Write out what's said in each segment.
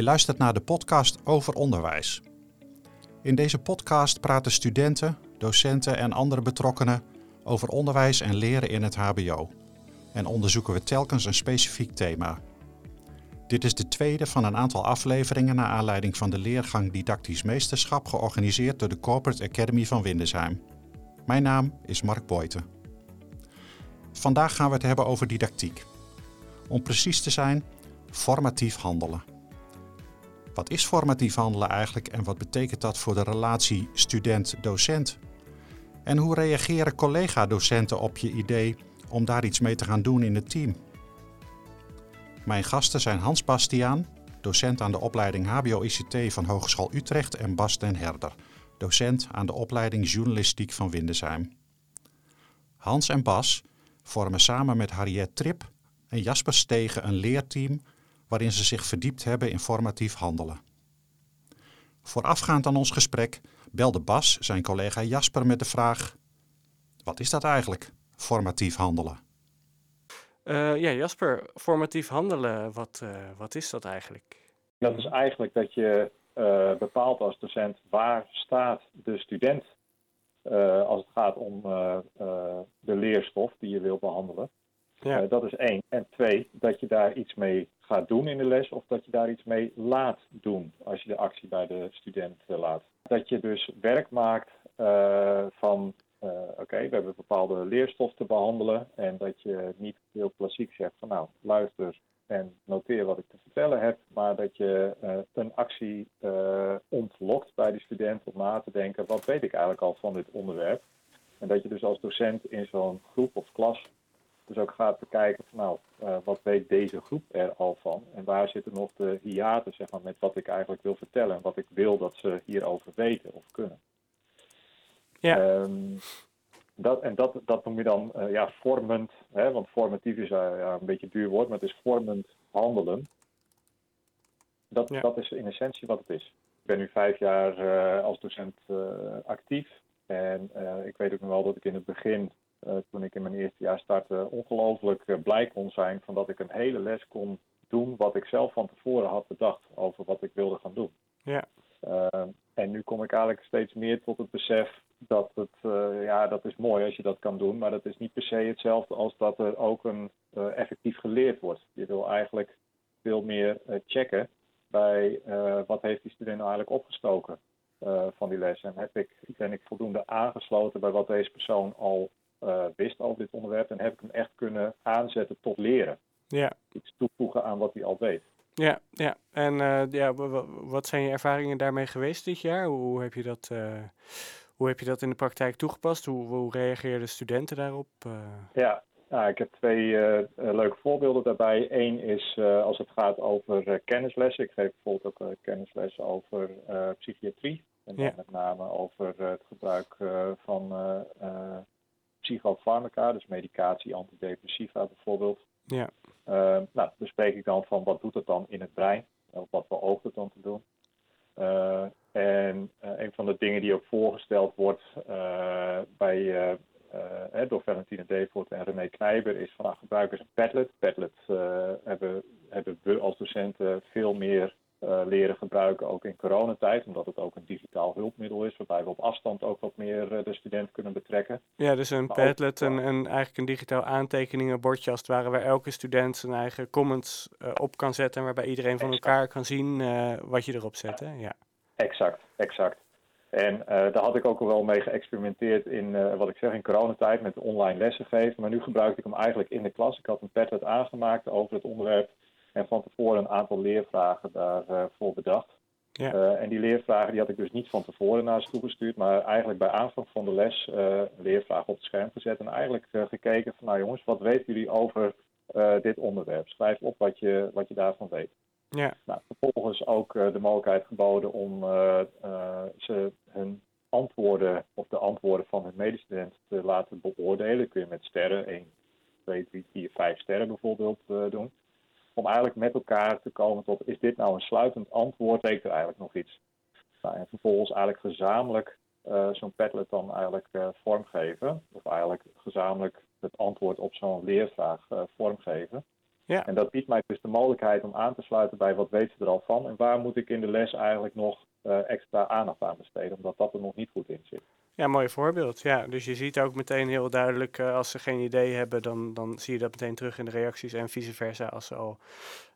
Je luistert naar de podcast over onderwijs. In deze podcast praten studenten, docenten en andere betrokkenen over onderwijs en leren in het HBO. En onderzoeken we telkens een specifiek thema. Dit is de tweede van een aantal afleveringen naar aanleiding van de leergang Didactisch Meesterschap georganiseerd door de Corporate Academy van Windesheim. Mijn naam is Mark Boyten. Vandaag gaan we het hebben over didactiek. Om precies te zijn, formatief handelen. Wat is formatief handelen eigenlijk en wat betekent dat voor de relatie student-docent? En hoe reageren collega-docenten op je idee om daar iets mee te gaan doen in het team? Mijn gasten zijn Hans Bastiaan, docent aan de opleiding HBO-ICT van Hogeschool Utrecht en Bas den Herder, docent aan de opleiding Journalistiek van Windesheim. Hans en Bas vormen samen met Harriet Trip en Jasper Stegen een leerteam waarin ze zich verdiept hebben in formatief handelen. Voorafgaand aan ons gesprek belde Bas zijn collega Jasper met de vraag: Wat is dat eigenlijk, formatief handelen? Uh, ja, Jasper, formatief handelen, wat, uh, wat is dat eigenlijk? Dat is eigenlijk dat je uh, bepaalt als docent waar staat de student als het gaat om de leerstof die je wil behandelen. Ja. dat is één. En twee, dat je daar iets mee gaat doen in de les of dat je daar iets mee laat doen als je de actie bij de student laat. Dat je dus werk maakt van uh, oké, we hebben bepaalde leerstof te behandelen en dat je niet heel klassiek zegt van nou, luister en noteer wat ik te vertellen heb, maar dat je een actie ontlokt bij de student om na te denken, wat weet ik eigenlijk al van dit onderwerp? En dat je dus als docent in zo'n groep of klas dus ook gaat bekijken van nou, wat weet deze groep er al van? En waar zitten nog de hiaten zeg maar, met wat ik eigenlijk wil vertellen en wat ik wil dat ze hierover weten of kunnen? Ja. Um, dat, en dat, dat noem je dan uh, ja, vormend, hè, want formatief is uh, ja, een beetje een duur woord, maar het is vormend handelen. Dat, ja. dat is in essentie wat het is. Ik ben nu vijf jaar als docent actief. En ik weet ook nog wel dat ik in het begin, toen ik in mijn eerste jaar startte, ongelooflijk blij kon zijn van dat ik een hele les kon doen wat ik zelf van tevoren had bedacht over wat ik wilde gaan doen. Ja. Ehm, en nu kom ik eigenlijk steeds meer tot het besef dat het, uh, ja, dat is mooi als je dat kan doen, maar dat is niet per se hetzelfde als dat er ook een uh, effectief geleerd wordt. Je wil eigenlijk veel meer uh, checken bij wat heeft die student nou eigenlijk opgestoken van die les. En heb ik, ben ik voldoende aangesloten bij wat deze persoon al wist over dit onderwerp en heb ik hem echt kunnen aanzetten tot leren. Ja. Iets toevoegen aan wat hij al weet. Ja, ja. En ja, wat zijn je ervaringen daarmee geweest dit jaar? Hoe heb je dat hoe heb je dat in de praktijk toegepast? Hoe, hoe reageerden studenten daarop? Ja, nou, ik heb twee uh, leuke voorbeelden daarbij. Eén is uh, als het gaat over kennislessen. Ik geef bijvoorbeeld ook kennislessen over psychiatrie. En ja. met name over het gebruik van psychofarmaca, dus medicatie, antidepressiva bijvoorbeeld. Ja. nou, bespreek ik dan van wat doet het dan in het brein? Of wat beoogt het dan te doen? Uh, en uh, een van de dingen die ook voorgesteld wordt uh, bij, uh, door Valentine Devoort en René Knijber is van nou, gebruik eens een Padlet. Padlet hebben, hebben we als docenten veel meer leren gebruiken, ook in coronatijd, omdat het ook een digitaal hulpmiddel is, waarbij we op afstand ook wat meer de student kunnen betrekken. Ja, dus een Padlet, een, een, eigenlijk een digitaal aantekeningenbordje als het ware, waar elke student zijn eigen comments op kan zetten en waarbij iedereen van elkaar kan zien wat je erop zet. Hè? Ja. Exact, exact. En uh, daar had ik ook al wel mee geëxperimenteerd in, uh, wat ik zeg, in coronatijd met online lessen geven. Maar nu gebruikte ik hem eigenlijk in de klas. Ik had een Padlet aangemaakt over het onderwerp en van tevoren een aantal leervragen daarvoor uh, voor bedacht. Ja. en die leervragen die had ik dus niet van tevoren naar ze toegestuurd, maar eigenlijk bij aanvang van de les een leervraag op het scherm gezet. En eigenlijk gekeken van, nou jongens, wat weten jullie over dit onderwerp? Schrijf op wat je, wat je daarvan weet. Ja. Nou, vervolgens ook uh, de mogelijkheid geboden om uh, uh, ze hun antwoorden of de antwoorden van hun medestudent te laten beoordelen. kun je met sterren, 1, 2, 3, 4, 5 sterren bijvoorbeeld doen. Om eigenlijk met elkaar te komen tot, is dit nou een sluitend antwoord, weet er eigenlijk nog iets? Nou, en vervolgens eigenlijk gezamenlijk zo'n Padlet dan eigenlijk vormgeven. Of eigenlijk gezamenlijk het antwoord op zo'n leervraag vormgeven. Ja. En dat biedt mij dus de mogelijkheid om aan te sluiten bij wat weten ze er al van en waar moet ik in de les eigenlijk nog extra aandacht aan besteden, omdat dat er nog niet goed in zit. Ja, mooi voorbeeld. Ja, dus je ziet ook meteen heel duidelijk, uh, als ze geen idee hebben, dan, dan zie je dat meteen terug in de reacties. En vice versa, als ze al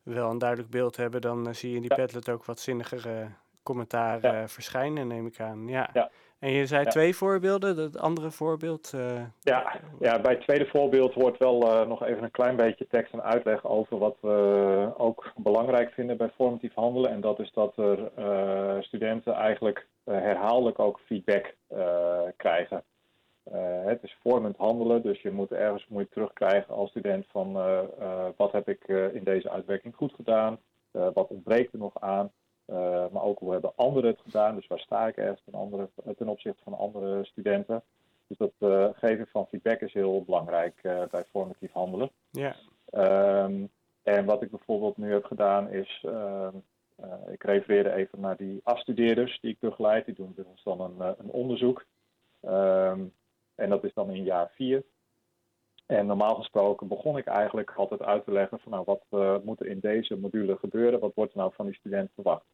wel een duidelijk beeld hebben, dan uh, zie je in die ja. Padlet ook wat zinnigere commentaar ja. verschijnen, neem ik aan. Ja. ja. En je zei twee voorbeelden, het andere voorbeeld? Uh, ja, ja, bij het tweede voorbeeld hoort wel nog even een klein beetje tekst en uitleg over wat we ook belangrijk vinden bij formatief handelen. En dat is dat er studenten eigenlijk herhaaldelijk ook feedback krijgen. het is vormend handelen, dus je moet ergens moet je terugkrijgen als student van wat heb ik in deze uitwerking goed gedaan, wat ontbreekt er nog aan. Uh, maar ook hoe hebben anderen het gedaan. Dus waar sta ik ergens ten, andere, ten opzichte van andere studenten. Dus dat uh, geven van feedback is heel belangrijk uh, bij formatief handelen. Ja. Um, en wat ik bijvoorbeeld nu heb gedaan is, ehm, ik refereerde even naar die afstudeerders die ik begeleid. Die doen dus dan een, een onderzoek. Um, en dat is dan in jaar vier. En normaal gesproken begon ik eigenlijk altijd uit te leggen van nou, wat uh, moet er in deze module gebeuren, wat wordt er nou van die student verwacht.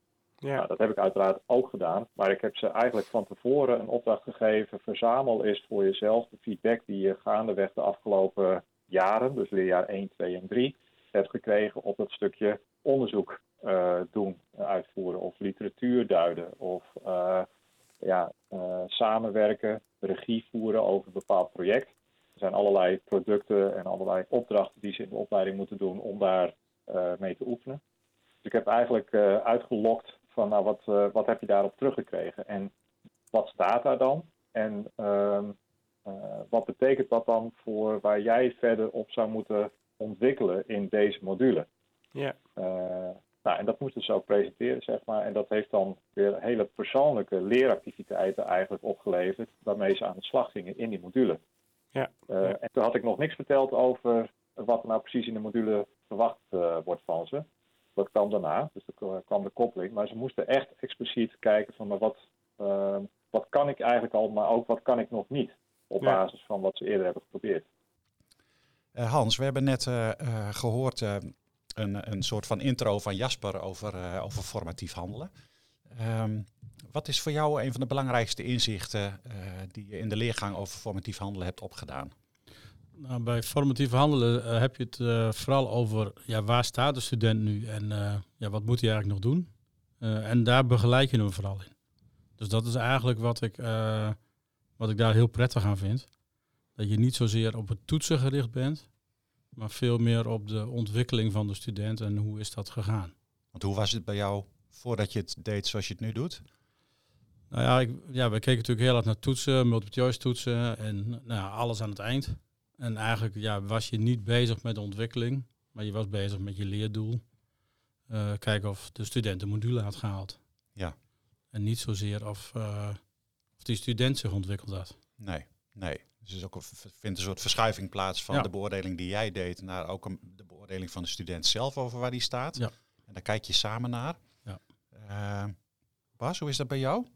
Ja. Nou, dat heb ik uiteraard ook gedaan, maar ik heb ze eigenlijk van tevoren een opdracht gegeven, verzamel eens voor jezelf de feedback die je gaandeweg de afgelopen jaren, dus leerjaar 1, 2 en 3, hebt gekregen op het stukje onderzoek uh, doen, uitvoeren of literatuur duiden of uh, ja, samenwerken, regie voeren over een bepaald project. Er zijn allerlei producten en allerlei opdrachten die ze in de opleiding moeten doen om daar mee te oefenen. Dus ik heb eigenlijk uitgelokt van nou, wat, uh, wat heb je daarop teruggekregen en wat staat daar dan? En ehm, wat betekent dat dan voor waar jij verder op zou moeten ontwikkelen in deze module? Ja. nou, en dat moesten ze ook presenteren, zeg maar. En dat heeft dan weer hele persoonlijke leeractiviteiten eigenlijk opgeleverd, waarmee ze aan de slag gingen in die module. Ja, uh, En toen had ik nog niks verteld over wat er nou precies in de module verwacht uh, wordt van ze. Dat kwam daarna, dus er kwam de koppeling. Maar ze moesten echt expliciet kijken van maar wat, uh, wat kan ik eigenlijk al, maar ook wat kan ik nog niet. Op ja. basis van wat ze eerder hebben geprobeerd. Uh, Hans, we hebben net gehoord een, een soort van intro van Jasper over, over formatief handelen. Um, wat is voor jou een van de belangrijkste inzichten uh, die je in de leergang over formatief handelen hebt opgedaan? Nou, bij formatief handelen uh, heb je het uh, vooral over ja, waar staat de student nu en ja, wat moet hij eigenlijk nog doen. en daar begeleid je hem vooral in. Dus dat is eigenlijk wat ik, wat ik daar heel prettig aan vind. Dat je niet zozeer op het toetsen gericht bent, maar veel meer op de ontwikkeling van de student en hoe is dat gegaan. Want hoe was het bij jou voordat je het deed zoals je het nu doet? Nou ja, ik, ja, we keken natuurlijk heel erg naar toetsen, multiple choice toetsen en nou ja, alles aan het eind. En eigenlijk ja, was je niet bezig met de ontwikkeling, maar je was bezig met je leerdoel. Uh, kijken of de student de module had gehaald. Ja. En niet zozeer of, uh, of die student zich ontwikkeld had. Nee, nee. Dus is ook een, vindt een soort verschuiving plaats van ja. de beoordeling die jij deed naar ook een, de beoordeling van de student zelf over waar die staat. Ja. En daar kijk je samen naar. Ja. Uh, Bas, hoe is dat bij jou?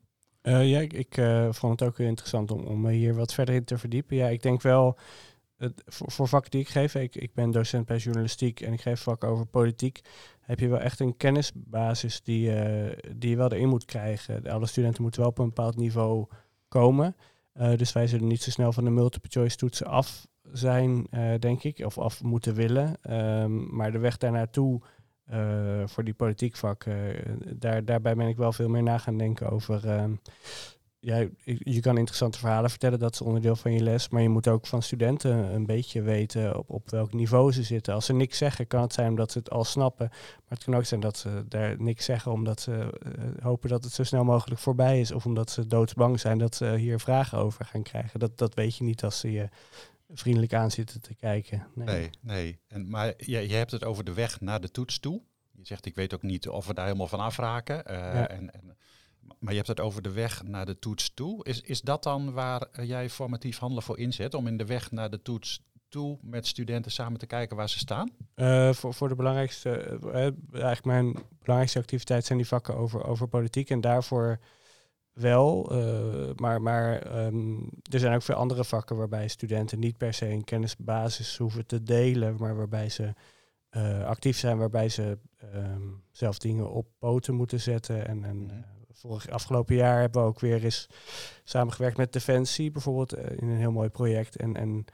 Uh, ja, ik, ik uh, vond het ook interessant om, om me hier wat verder in te verdiepen. Ja, ik denk wel, het, voor, voor vakken die ik geef, ik, ik ben docent bij journalistiek en ik geef vakken over politiek, heb je wel echt een kennisbasis die, uh, die je wel erin moet krijgen. Alle studenten moeten wel op een bepaald niveau komen. dus wij zullen niet zo snel van de multiple choice toetsen af zijn, denk ik, of af moeten willen. Um, maar de weg daar naartoe uh, voor die politiek vak. Daar, daarbij ben ik wel veel meer na gaan denken over. Ja, je kan interessante verhalen vertellen, dat is onderdeel van je les. Maar je moet ook van studenten een beetje weten op, op welk niveau ze zitten. Als ze niks zeggen, kan het zijn omdat ze het al snappen. Maar het kan ook zijn dat ze daar niks zeggen omdat ze hopen dat het zo snel mogelijk voorbij is. Of omdat ze doodsbang zijn dat ze hier vragen over gaan krijgen. Dat, dat weet je niet als ze je vriendelijk aan zitten te kijken. Nee, nee. nee. En, maar je, je hebt het over de weg naar de toets toe. Je zegt, ik weet ook niet of we daar helemaal van afraken. Uh, ja. en, en, maar je hebt het over de weg naar de toets toe. Is, is dat dan waar jij formatief handelen voor inzet? Om in de weg naar de toets toe met studenten samen te kijken waar ze staan? Uh, voor, voor de belangrijkste, uh, eigenlijk mijn belangrijkste activiteit zijn die vakken over, over politiek. En daarvoor wel, uh, maar, maar um, er zijn ook veel andere vakken waarbij studenten niet per se een kennisbasis hoeven te delen, maar waarbij ze actief zijn waarbij ze ehm, zelf dingen op poten moeten zetten. En, en Mhm. Vorig afgelopen jaar hebben we ook weer eens samengewerkt met Defensie, bijvoorbeeld in een heel mooi project. En, en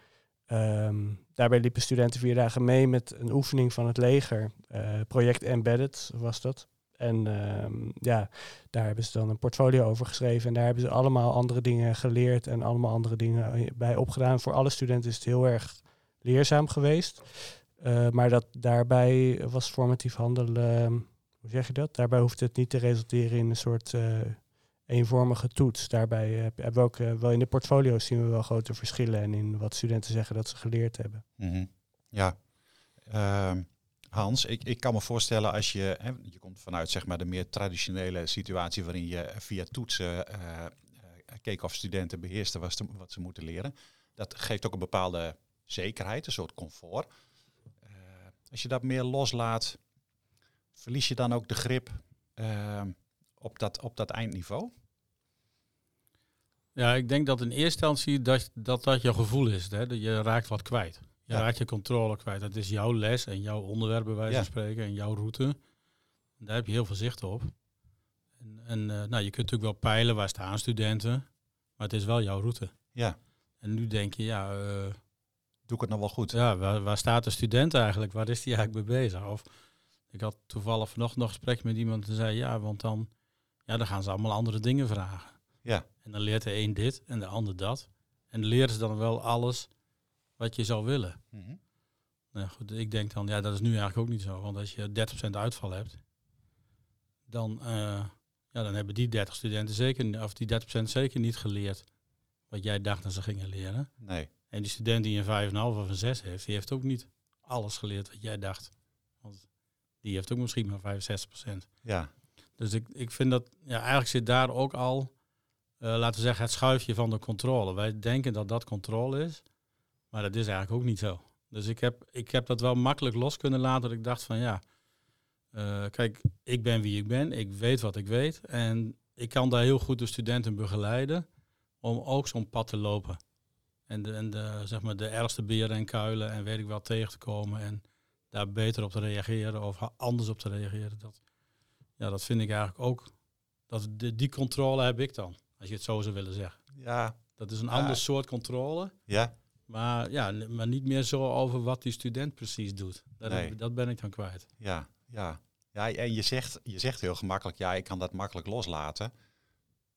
ehm, daarbij liepen studenten vier dagen mee met een oefening van het leger. eh, project Embedded was dat. En ehm, ja, daar hebben ze dan een portfolio over geschreven. En daar hebben ze allemaal andere dingen geleerd en allemaal andere dingen bij opgedaan. Voor alle studenten is het heel erg leerzaam geweest. Maar dat daarbij was formatief handelen, hoe zeg je dat? Daarbij hoeft het niet te resulteren in een soort uh, eenvormige toets. Daarbij uh, hebben we ook wel in de portfolio's zien we wel grote verschillen en in wat studenten zeggen dat ze geleerd hebben. -hmm. Ja. Ehm, Hans, ik, ik kan me voorstellen als je, hè, je komt vanuit zeg maar de meer traditionele situatie waarin je via toetsen keek of studenten beheersten wat, ze moeten leren. Dat geeft ook een bepaalde zekerheid, een soort comfort. Als je dat meer loslaat, verlies je dan ook de grip uh, op, dat, op dat eindniveau? Ja, ik denk dat in eerste instantie dat dat, dat je gevoel is. Hè? Dat je raakt wat kwijt. Je ja. raakt je controle kwijt. Dat is jouw les en jouw onderwerp bij wijze van spreken en jouw route. Daar heb je heel veel zicht op. En, en uh, nou, je kunt natuurlijk wel peilen waar staan studenten, maar het is wel jouw route. Ja. En nu denk je, ja... Uh, Doe ik het nog wel goed? Ja, waar, waar staat de student eigenlijk? Waar is die eigenlijk mee bezig? Of ik had toevallig vanochtend nog een gesprek met iemand en zei, ja, want dan, ja, dan gaan ze allemaal andere dingen vragen. Ja. En dan leert de een dit en de ander dat. En leren ze dan wel alles wat je zou willen. Mm -hmm. nou goed, ik denk dan, ja, dat is nu eigenlijk ook niet zo. Want als je 30% uitval hebt, dan, uh, ja, dan hebben die 30 studenten zeker, of die 30% zeker niet geleerd wat jij dacht dat ze gingen leren. Nee. En die student die een 5,5 of een 6 heeft, die heeft ook niet alles geleerd wat jij dacht. Want die heeft ook misschien maar 65%. Ja. Dus ik, ik vind dat, ja, eigenlijk zit daar ook al, uh, laten we zeggen, het schuifje van de controle. Wij denken dat dat controle is, maar dat is eigenlijk ook niet zo. Dus ik heb, ik heb dat wel makkelijk los kunnen laten. Dat ik dacht van ja, uh, kijk, ik ben wie ik ben. Ik weet wat ik weet. En ik kan daar heel goed de studenten begeleiden om ook zo'n pad te lopen. En de, en de, zeg maar de ergste beren en kuilen en weet ik wel tegen te komen. En daar beter op te reageren of anders op te reageren. Dat, ja, dat vind ik eigenlijk ook. Dat, de, die controle heb ik dan, als je het zo zou willen zeggen. Ja. Dat is een ja. ander soort controle. Ja. Maar, ja, maar niet meer zo over wat die student precies doet. Dat, nee. dat ben ik dan kwijt. Ja, ja. ja en je zegt, je zegt heel gemakkelijk, ja, ik kan dat makkelijk loslaten.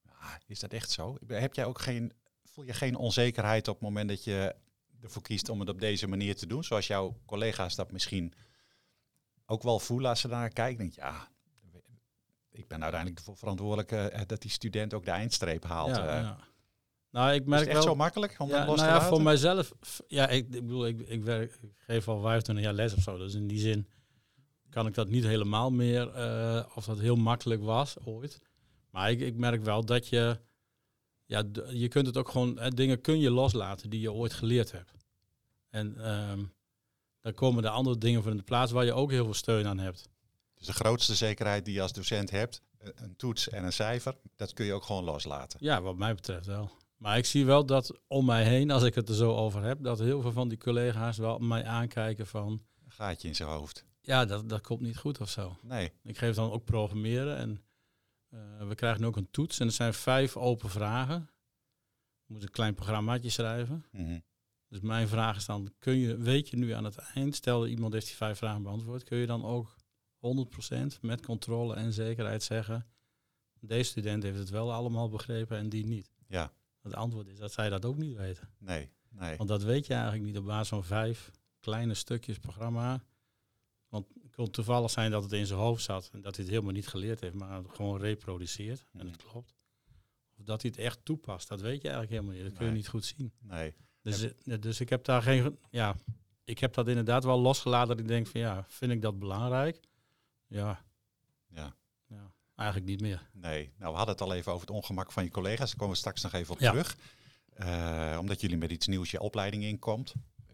Ja, is dat echt zo? Heb jij ook geen, voel je geen onzekerheid op het moment dat je ervoor kiest om het op deze manier te doen? Zoals jouw collega's dat misschien ook wel voelen als ze daar kijken. Denk je, ja, ik ben uiteindelijk ervoor verantwoordelijk uh, dat die student ook de eindstreep haalt. Ja, uh. ja. Nou, ik merk is het echt wel, zo makkelijk om ja, dat los nou te ja, laten? voor mijzelf, ja, ik, ik bedoel, ik, ik, werk, ik geef al 25 jaar les of zo. Dus in die zin kan ik dat niet helemaal meer, uh, of dat heel makkelijk was ooit. Maar ik, ik merk wel dat je, ja, je kunt het ook gewoon, hè, dingen kun je loslaten die je ooit geleerd hebt. En um, dan komen er andere dingen voor in de plaats waar je ook heel veel steun aan hebt. Dus de grootste zekerheid die je als docent hebt, een toets en een cijfer, dat kun je ook gewoon loslaten. Ja, wat mij betreft wel. Maar ik zie wel dat om mij heen, als ik het er zo over heb, dat heel veel van die collega's wel mij aankijken van... Een gaatje in zijn hoofd. Ja, dat, dat komt niet goed of zo. Nee. Ik geef dan ook programmeren en uh, we krijgen ook een toets en er zijn vijf open vragen. Je moet een klein programmaatje schrijven. Mm -hmm. Dus mijn vraag is dan, kun je, weet je nu aan het eind, stel iemand heeft die vijf vragen beantwoord, kun je dan ook 100% met controle en zekerheid zeggen, deze student heeft het wel allemaal begrepen en die niet. Ja. Het antwoord is dat zij dat ook niet weten. Nee, nee. Want dat weet je eigenlijk niet op basis van vijf kleine stukjes programma. Kon toevallig zijn dat het in zijn hoofd zat en dat hij het helemaal niet geleerd heeft, maar gewoon reproduceert. En het klopt. Of dat hij het echt toepast, dat weet je eigenlijk helemaal niet. Dat kun je Nee. niet goed zien. Nee. Dus, eh, dus ik heb daar geen. Ja, ik heb dat inderdaad wel losgelaten. Dat ik denk van ja, vind ik dat belangrijk? Ja. Ja. ja eigenlijk niet meer. Nee. Nou, we hadden het al even over het ongemak van je collega's. Daar komen we straks nog even op Ja. terug. Uh, omdat jullie met iets nieuws je opleiding inkomt.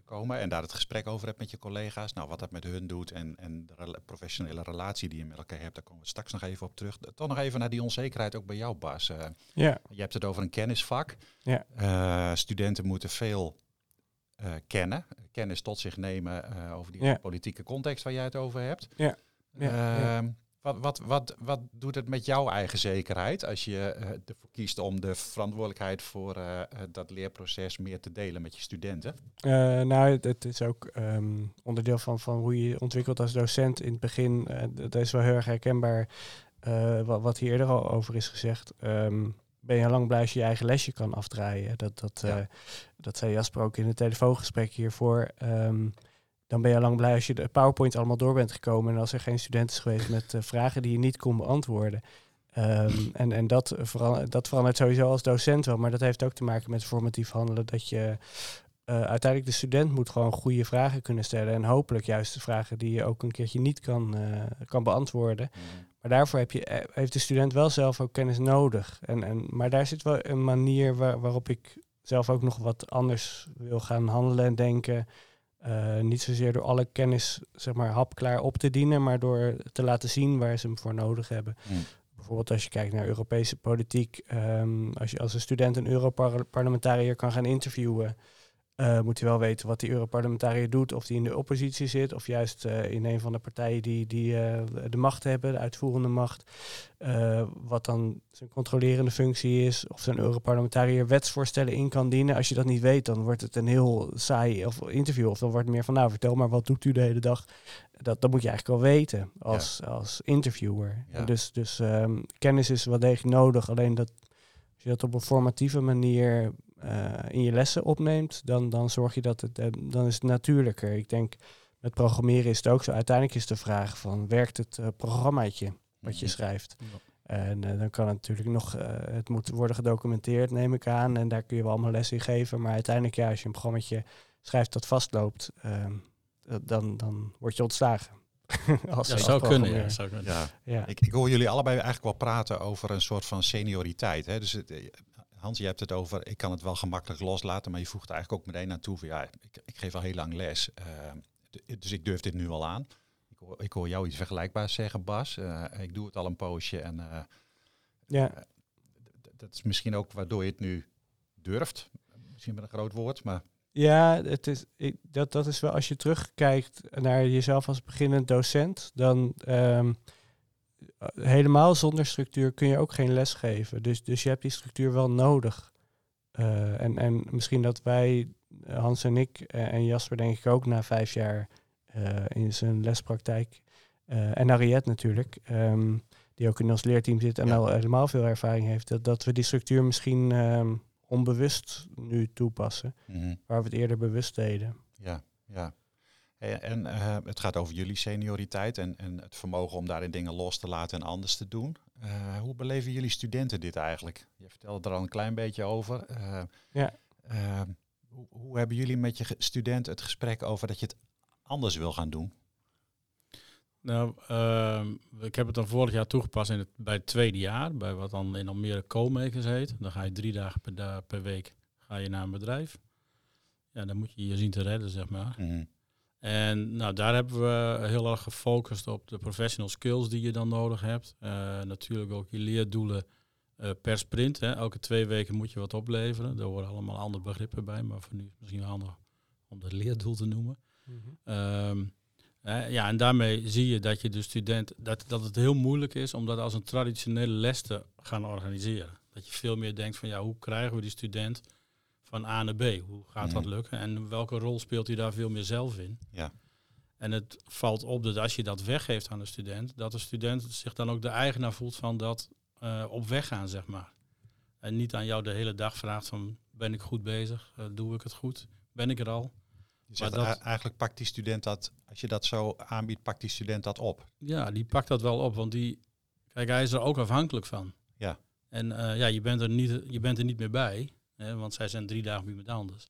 Komen en daar het gesprek over hebt met je collega's. Nou, wat dat met hun doet en, en de professionele relatie die je met elkaar hebt, daar komen we straks nog even op terug. Toch nog even naar die onzekerheid ook bij jou, Bas. Uh, Ja. je hebt het over een kennisvak. Ja. Uh, studenten moeten veel kennen. Kennis tot zich nemen over die politieke context waar jij het over hebt. Ja. ja, ehm, wat, wat, wat, wat doet het met jouw eigen zekerheid als je uh, ervoor kiest om de verantwoordelijkheid voor uh, dat leerproces meer te delen met je studenten? nou, het, is ook ehm, onderdeel van, van hoe je je ontwikkelt als docent. In het begin, dat is wel heel erg herkenbaar, wat, wat, hier eerder al over is gezegd. Um, ben je lang blij als je je eigen lesje kan afdraaien. Dat, dat, dat zei Jasper ook in het telefoongesprek hiervoor. Um, dan ben je lang blij als je de PowerPoint allemaal door bent gekomen en als er geen student is geweest met uh, vragen die je niet kon beantwoorden. Um, en en dat, veral, dat verandert sowieso als docent wel, maar dat heeft ook te maken met formatief handelen. Dat je uh, uiteindelijk de student moet gewoon goede vragen kunnen stellen en hopelijk juist de vragen die je ook een keertje niet kan, uh, kan beantwoorden. Mm. Maar daarvoor heb je, heeft de student wel zelf ook kennis nodig. En, en, maar daar zit wel een manier waar, waarop ik zelf ook nog wat anders wil gaan handelen en denken. Uh, niet zozeer door alle kennis zeg maar, hapklaar op te dienen, maar door te laten zien waar ze hem voor nodig hebben. Mm. Bijvoorbeeld als je kijkt naar Europese politiek, um, als je als een student een Europarlementariër kan gaan interviewen, uh, moet hij wel weten wat die Europarlementariër doet, of die in de oppositie zit, of juist uh, in een van de partijen die, die uh, de macht hebben, de uitvoerende macht. wat dan zijn controlerende functie is, of zijn Europarlementariër wetsvoorstellen in kan dienen. Als je dat niet weet, dan wordt het een heel saai of interview. Of dan wordt het meer van, nou vertel maar, wat doet u de hele dag? Dat, dat moet je eigenlijk wel weten als, als interviewer. Ja. Dus, dus um, kennis is wel degelijk nodig, alleen dat als je dat op een formatieve manier uh, in je lessen opneemt, dan, dan zorg je dat het, uh, dan is het natuurlijker. Ik denk, met programmeren is het ook zo. Uiteindelijk is de vraag van, werkt het uh, programmaatje wat je schrijft? Ja. En dan kan het natuurlijk nog, het moet worden gedocumenteerd, neem ik aan. En daar kun je wel allemaal les in geven. Maar uiteindelijk, ja, als je een programmaatje schrijft dat vastloopt, ehm, dan, dan word je ontslagen. als ja, zou kunnen, ja, zou kunnen. Ja. ja. Ik, ik, hoor jullie allebei eigenlijk wel praten over een soort van senioriteit. Hè? Dus het, Hans, je hebt het over, ik kan het wel gemakkelijk loslaten, maar je voegt er eigenlijk ook meteen aan toe van ja, ik, ik geef al heel lang les, uh, dus ik durf dit nu al aan. Ik hoor, ik hoor jou iets vergelijkbaars zeggen, Bas. Uh, ik doe het al een poosje en uh, ja. dat is misschien ook waardoor je het nu durft. Misschien met een groot woord, maar... Ja, het is, ik, dat, dat is wel als je terugkijkt naar jezelf als beginnend docent, dan... Um, eh, helemaal zonder structuur kun je ook geen les geven. Dus, dus je hebt die structuur wel nodig. Uh, en, en misschien dat wij, eh, Hans en ik en Jasper denk ik ook na vijf jaar uh, in zijn lespraktijk. Uh, en Ariette natuurlijk, um, die ook in ons leerteam zit en ja. al helemaal veel ervaring heeft. Dat, dat we die structuur misschien um, onbewust nu toepassen. Mm -hmm. Waar we het eerder bewust deden. Ja, ja. En uh, het gaat over jullie senioriteit en, en het vermogen om daarin dingen los te laten en anders te doen. Uh, hoe beleven jullie studenten dit eigenlijk? Je vertelde er al een klein beetje over. Uh, ja. Hoe, hoe, hebben jullie met je student het gesprek over dat je het anders wil gaan doen? Nou, ehm, ik heb het dan vorig jaar toegepast in het, bij het tweede jaar, bij wat dan in Almere co-makers heet. Dan ga je drie dagen per, per week ga je naar een bedrijf. Ja, dan moet je je zien te redden, zeg maar. Mm en nou, daar hebben we heel erg gefocust op de professional skills die je dan nodig hebt. Uh, natuurlijk ook je leerdoelen uh, per sprint. Hè. Elke twee weken moet je wat opleveren. Daar horen allemaal andere begrippen bij, maar voor nu is het misschien wel handig om dat leerdoel te noemen. Mm -hmm. um, ja, en daarmee zie je dat je de student dat, dat het heel moeilijk is om dat als een traditionele les te gaan organiseren. Dat je veel meer denkt van ja, hoe krijgen we die student van A naar B. Hoe gaat dat lukken? En welke rol speelt hij daar veel meer zelf in? Ja. En het valt op dat als je dat weggeeft aan de student, dat de student zich dan ook de eigenaar voelt van dat uh, op weg gaan, zeg maar. En niet aan jou de hele dag vraagt van ben ik goed bezig? Uh, doe ik het goed? Ben ik er al? maar dat, eigenlijk pakt die student dat, als je dat zo aanbiedt, pakt die student dat op. Ja, die pakt dat wel op, want die, kijk, hij is er ook afhankelijk van. Ja. En uh, ja, je bent, er niet, je bent er niet meer bij. Hè, want zij zijn drie dagen bij iemand anders.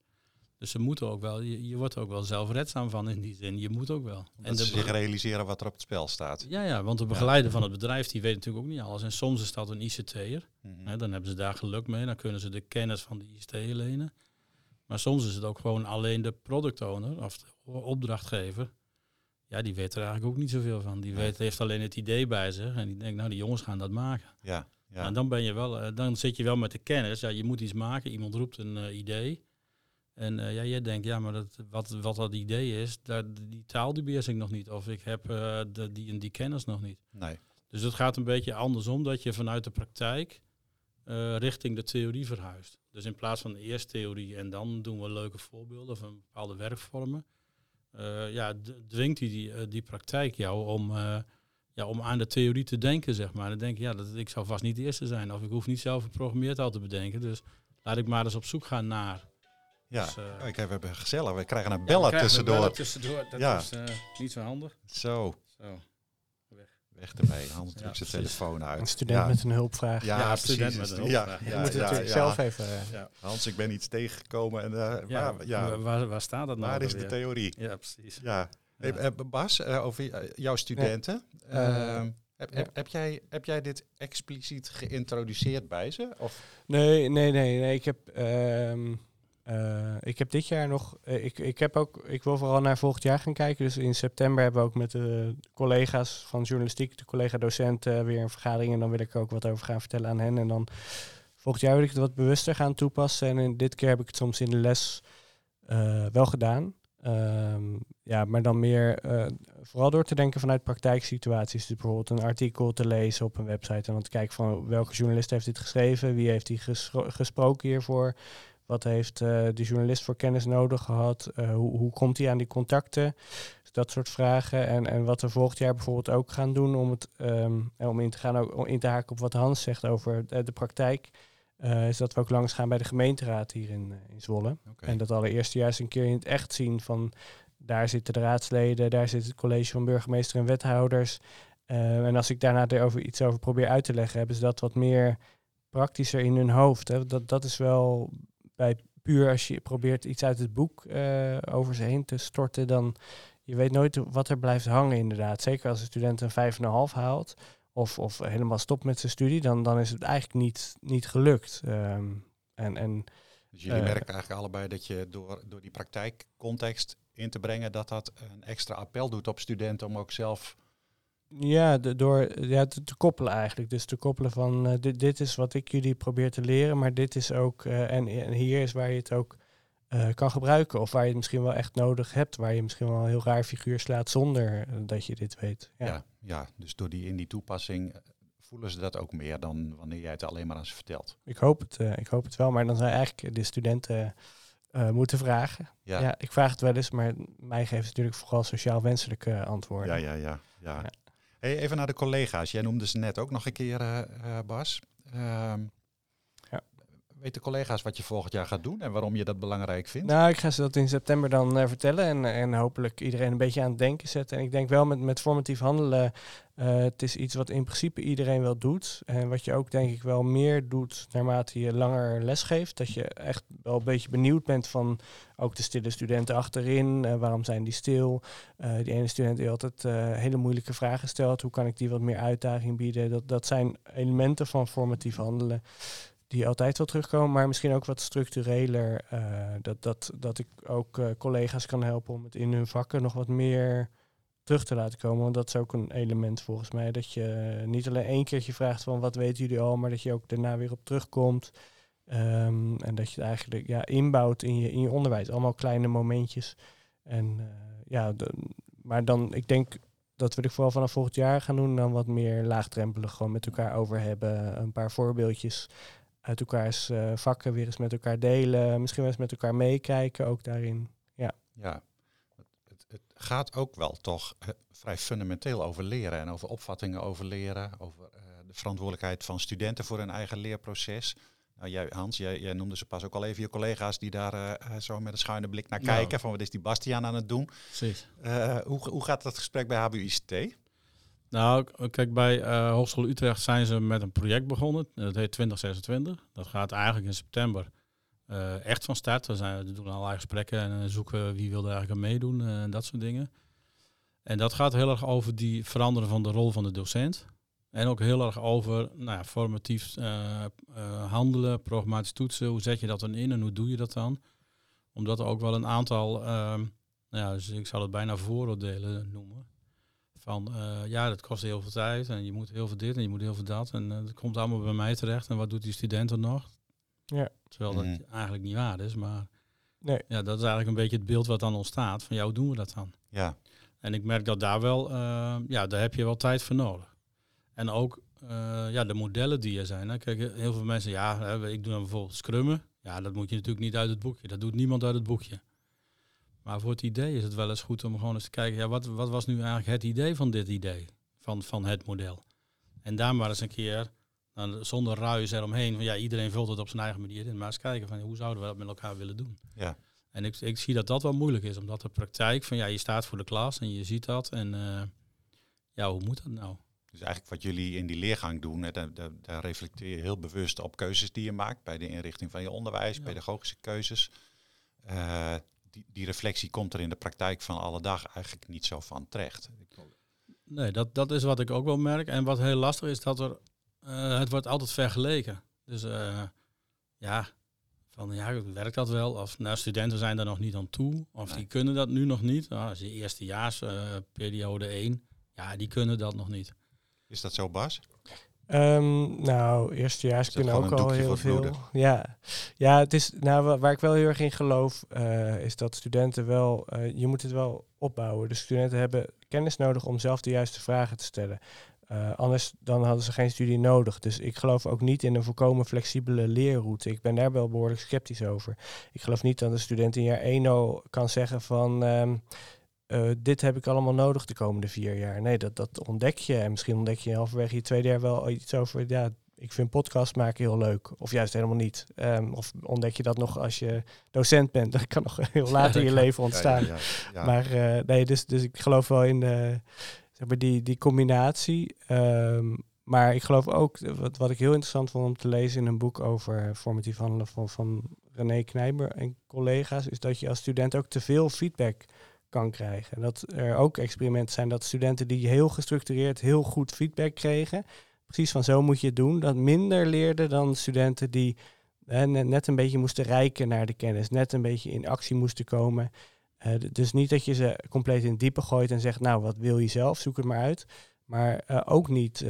Dus ze moeten ook wel, je, je wordt er ook wel zelfredzaam van in die zin. Je moet ook wel. en ze zich realiseren wat er op het spel staat. Ja, ja want de begeleider van het bedrijf die weet natuurlijk ook niet alles. En soms is dat een ICT'er. Mm Dan hebben ze daar geluk mee. Dan kunnen ze de kennis van de ICT'er lenen. Maar soms is het ook gewoon alleen de product owner of de opdrachtgever. Ja, die weet er eigenlijk ook niet zoveel van. Die weet, heeft alleen het idee bij zich. En die denkt, nou, die jongens gaan dat maken. Ja. Ja. En dan ben je wel, uh, dan zit je wel met de kennis. Ja, je moet iets maken. Iemand roept een uh, idee. En ja, jij denkt, ja, maar dat, wat, wat dat idee is, daar, die taal die beheers ik nog niet. Of ik heb de, die en die kennis nog niet. Nee. Dus het gaat een beetje andersom, dat je vanuit de praktijk richting de theorie verhuist. Dus in plaats van eerst theorie en dan doen we leuke voorbeelden van bepaalde werkvormen, uh, ja, dwingt die, die, eh, die praktijk jou om, uh, ja, om aan de theorie te denken, zeg maar. Dan denk je, ja, dat, ik zou vast niet de eerste zijn. Of ik hoef niet zelf een programmeertaal te bedenken. Dus laat ik maar eens op zoek gaan naar. Ja, dus, uh, kijk, we hebben gezellig. We krijgen een bellen ja, tussendoor. Een bellen tussendoor. Dat ja. is niet zo handig. Zo. Zo weg ermee. Hans drukt zijn telefoon uit. Een student met een hulpvraag. Ja, ja precies. Met een ja, ja, je moet het natuurlijk zelf even... Uh, Hans, ik ben iets tegengekomen. En, uh, ja, waar, ja, waar, waar staat dat nou? Waar is de theorie? Ja, precies. Ja. Hey, Bas, over jouw studenten. Ehm, heb, heb, heb, jij, heb jij dit expliciet geïntroduceerd bij ze? Of? Nee, nee, nee, nee. Ik heb... Ehm, uh, ik heb dit jaar nog, uh, ik, ik, heb ook, ik wil vooral naar volgend jaar gaan kijken. Dus in september hebben we ook met de collega's van journalistiek, de collega-docenten, weer een vergadering. En dan wil ik ook wat over gaan vertellen aan hen. En dan volgend jaar wil ik het wat bewuster gaan toepassen. En in, dit keer heb ik het soms in de les uh, wel gedaan. Um, ja, maar dan meer vooral door te denken vanuit praktijksituaties. Dus bijvoorbeeld een artikel te lezen op een website en dan te kijken van welke journalist heeft dit geschreven, wie heeft die gesproken hiervoor. Wat heeft uh, de journalist voor kennis nodig gehad? Uh, hoe, hoe komt hij aan die contacten? Dat soort vragen. En, en wat we volgend jaar bijvoorbeeld ook gaan doen om, het, um, om in te gaan ook in te haken op wat Hans zegt over de praktijk. Uh, is dat we ook langs gaan bij de gemeenteraad hier in, in Zwolle. Okay. En dat allereerst juist een keer in het echt zien van daar zitten de raadsleden, daar zit het college van burgemeester en wethouders. en als ik daarna erover iets over probeer uit te leggen, hebben ze dat wat meer praktischer in hun hoofd. Hè. Dat, dat is wel bij puur als je probeert iets uit het boek uh, over ze heen te storten, dan je weet nooit wat er blijft hangen inderdaad. Zeker als een student een 5,5 haalt of, of helemaal stopt met zijn studie, dan, dan is het eigenlijk niet, niet gelukt. Um, en, en, dus jullie uh, merken eigenlijk allebei dat je door, door die praktijkcontext in te brengen, dat dat een extra appel doet op studenten om ook zelf ja, de, door ja, te, te, koppelen eigenlijk. Dus te koppelen van uh, dit, dit is wat ik jullie probeer te leren, maar dit is ook, uh, en, en hier is waar je het ook uh, kan gebruiken. Of waar je het misschien wel echt nodig hebt, waar je misschien wel een heel raar figuur slaat zonder dat je dit weet. Ja, ja, ja, dus door die in die toepassing voelen ze dat ook meer dan wanneer jij het alleen maar aan ze vertelt. Ik hoop het, ik hoop het wel, maar dan zijn eigenlijk de studenten moeten vragen. Ja. ja. ik vraag het wel eens, maar mij geeft natuurlijk vooral sociaal wenselijke antwoorden. Ja, ja, ja. ja. ja. Hey, even naar de collega's. Jij noemde ze net ook nog een keer, Bas. Ja. Weet de collega's wat je volgend jaar gaat doen en waarom je dat belangrijk vindt? Nou, ik ga ze dat in september dan uh, vertellen en, en hopelijk iedereen een beetje aan het denken zetten. En ik denk wel met, met formatief handelen uh, het is iets wat in principe iedereen wel doet. En wat je ook denk ik wel meer doet naarmate je langer lesgeeft. Dat je echt wel een beetje benieuwd bent van ook de stille studenten achterin. Waarom zijn die stil? Die ene student die altijd hele moeilijke vragen stelt. Hoe kan ik die wat meer uitdaging bieden? Dat, dat zijn elementen van formatief handelen die altijd wel terugkomen, maar misschien ook wat structureler. dat, dat, dat ik ook collega's kan helpen om het in hun vakken nog wat meer terug te laten komen. Want dat is ook een element volgens mij. Dat je niet alleen één keertje vraagt van wat weten jullie al, maar dat je ook daarna weer op terugkomt. Um, en dat je het eigenlijk ja, inbouwt in je, in je onderwijs. Allemaal kleine momentjes. En uh, ja, maar dan, ik denk dat we er vooral vanaf volgend jaar gaan doen. Dan wat meer laagdrempelig gewoon met elkaar over hebben. Een paar voorbeeldjes uit elkaars uh, vakken weer eens met elkaar delen. Misschien wel eens met elkaar meekijken ook daarin. Ja. ja, het gaat ook wel toch uh, vrij fundamenteel over leren en over opvattingen over leren, over uh, de verantwoordelijkheid van studenten voor hun eigen leerproces. Nou, jij, Hans, jij, jij, noemde ze pas ook al even je collega's die daar uh, zo met een schuine blik naar kijken. Nou. Van wat is die Bastiaan aan het doen? Precies. hoe, hoe gaat dat gesprek bij HBU-ICT? Nou, kijk, bij Hogeschool Utrecht zijn ze met een project begonnen. Dat heet 2026. Dat gaat eigenlijk in september uh, echt van start. We, zijn, we doen allerlei gesprekken en uh, zoeken wie wil er eigenlijk meedoen eh, en dat soort dingen. En dat gaat heel erg over die veranderen van de rol van de docent. En ook heel erg over nou ja, formatief handelen, programmatisch toetsen. Hoe zet je dat dan in en hoe doe je dat dan? Omdat er ook wel een aantal, ehm, nou ja, dus ik zal het bijna vooroordelen noemen. Van ja, dat kost heel veel tijd en je moet heel veel dit en je moet heel veel dat. En dat komt allemaal bij mij terecht. En wat doet die student er nog? Ja. Terwijl dat mhm. eigenlijk niet waar is. Maar Nee. Ja, dat is eigenlijk een beetje het beeld wat dan ontstaat. Van ja, hoe doen we dat dan? Ja. En ik merk dat daar wel, uh, ja, daar heb je wel tijd voor nodig. En ook uh, ja, de modellen die er zijn. Hè. Kijk, heel veel mensen, ja, ik doe dan bijvoorbeeld scrummen. Ja, dat moet je natuurlijk niet uit het boekje. Dat doet niemand uit het boekje. Maar voor het idee is het wel eens goed om gewoon eens te kijken, ja, wat, wat was nu eigenlijk het idee van dit idee? Van, van het model. En daar maar eens een keer, dan, zonder ruis eromheen, van ja, iedereen vult het op zijn eigen manier in. Maar eens kijken van hoe zouden we dat met elkaar willen doen? Ja. En ik, ik zie dat dat wel moeilijk is, omdat de praktijk van ja, je staat voor de klas en je ziet dat. En uh, ja, hoe moet dat nou? Dus eigenlijk wat jullie in die leergang doen, hè, daar, daar, daar, reflecteer je heel bewust op keuzes die je maakt bij de inrichting van je onderwijs, ja. pedagogische keuzes. Uh, die, die reflectie komt er in de praktijk van alle dag eigenlijk niet zo van terecht. Nee, dat, dat is wat ik ook wel merk. En wat heel lastig is, dat er, uh, het wordt altijd vergeleken. Dus uh, ja, van ja, werkt dat wel? Of nou, studenten zijn daar nog niet aan toe. Of nee. die kunnen dat nu nog niet. Nou, als je eerstejaars, uh, periode 1, ja, die kunnen dat nog niet. Is dat zo, Bas? Um, nou, eerstejaars kunnen ook al heel veel. Ja. ja, het is nou waar ik wel heel erg in geloof, uh, is dat studenten wel, uh, je moet het wel opbouwen. De studenten hebben kennis nodig om zelf de juiste vragen te stellen. Uh, anders dan hadden ze geen studie nodig. Dus ik geloof ook niet in een volkomen flexibele leerroute. Ik ben daar wel behoorlijk sceptisch over. Ik geloof niet dat een student in jaar 1 al kan zeggen van... Um, uh, dit heb ik allemaal nodig de komende vier jaar. Nee, dat, dat ontdek je. En misschien ontdek je halverwege je tweede jaar wel iets over... Ja, ik vind podcast maken heel leuk. Of juist helemaal niet. Um, of ontdek je dat nog als je docent bent. Dat kan nog heel laat in je leven ontstaan. Ja, ja, ja, maar uh, nee, dus, dus ik geloof wel in... Uh, zeg maar die, die combinatie. Um, maar ik geloof ook, wat, wat ik heel interessant vond om te lezen in een boek over formatief handelen van, van René Knijber en collega's, is dat je als student ook te veel feedback kan krijgen. En dat er ook experimenten zijn dat studenten die heel gestructureerd heel goed feedback kregen, precies van zo moet je het doen, dat minder leerden dan studenten die net een beetje moesten rijken naar de kennis, net een beetje in actie moesten komen. Uh, dus niet dat je ze compleet in het diepe gooit en zegt, nou, wat wil je zelf, zoek het maar uit. Maar uh, ook niet uh,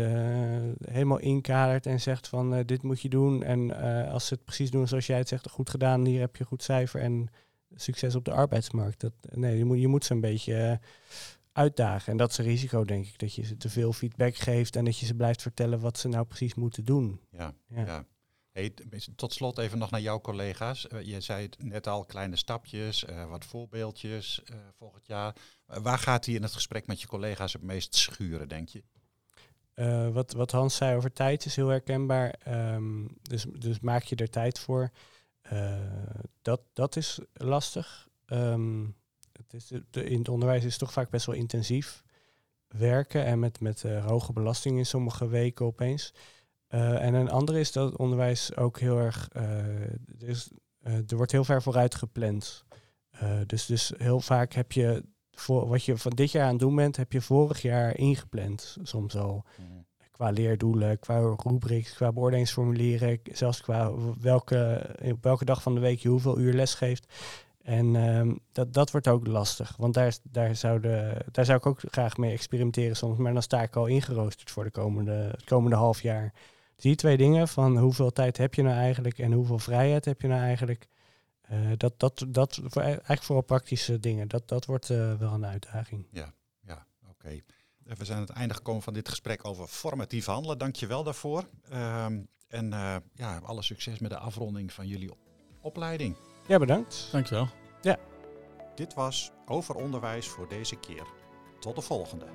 helemaal inkadert en zegt van dit moet je doen. En als ze het precies doen zoals jij het zegt, goed gedaan, hier heb je een goed cijfer en succes op de arbeidsmarkt. Dat, nee, je moet, je moet ze een beetje uitdagen. En dat is een risico, denk ik, dat je ze te veel feedback geeft en dat je ze blijft vertellen wat ze nou precies moeten doen. Ja, ja. ja. Hey, tot slot even nog naar jouw collega's. Uh, je zei het net al, kleine stapjes, uh, wat voorbeeldjes uh, volgend jaar. waar gaat hij in het gesprek met je collega's het meest schuren, denk je? wat, wat Hans zei over tijd is heel herkenbaar. Um, dus, dus maak je er tijd voor. Dat, dat is lastig. Um, het is, in het onderwijs is het toch vaak best wel intensief werken en met, met hoge belasting in sommige weken opeens. Uh, en een andere is dat het onderwijs ook heel erg. Uh, er, wordt heel ver vooruit gepland. dus, dus heel vaak heb je voor wat je van dit jaar aan het doen bent, heb je vorig jaar ingepland. Soms al. Qua leerdoelen, qua rubrics, qua beoordelingsformulieren, zelfs qua welke, op welke dag van de week je hoeveel uur les geeft. En um, dat, dat wordt ook lastig, want daar, daar, zou de, daar zou ik ook graag mee experimenteren soms. Maar dan sta ik al ingeroosterd voor de komende, het komende half jaar die twee dingen van hoeveel tijd heb je nou eigenlijk en hoeveel vrijheid heb je nou eigenlijk. Uh, dat, dat, dat eigenlijk vooral praktische dingen. Dat, dat wordt uh, wel een uitdaging. Ja, ja oké. We zijn aan het einde gekomen van dit gesprek over formatief handelen. Dank je wel daarvoor. Um, en uh, ja, alle succes met de afronding van jullie opleiding. Ja, bedankt. Dankjewel. Ja. Dit was Over Onderwijs voor deze keer. Tot de volgende.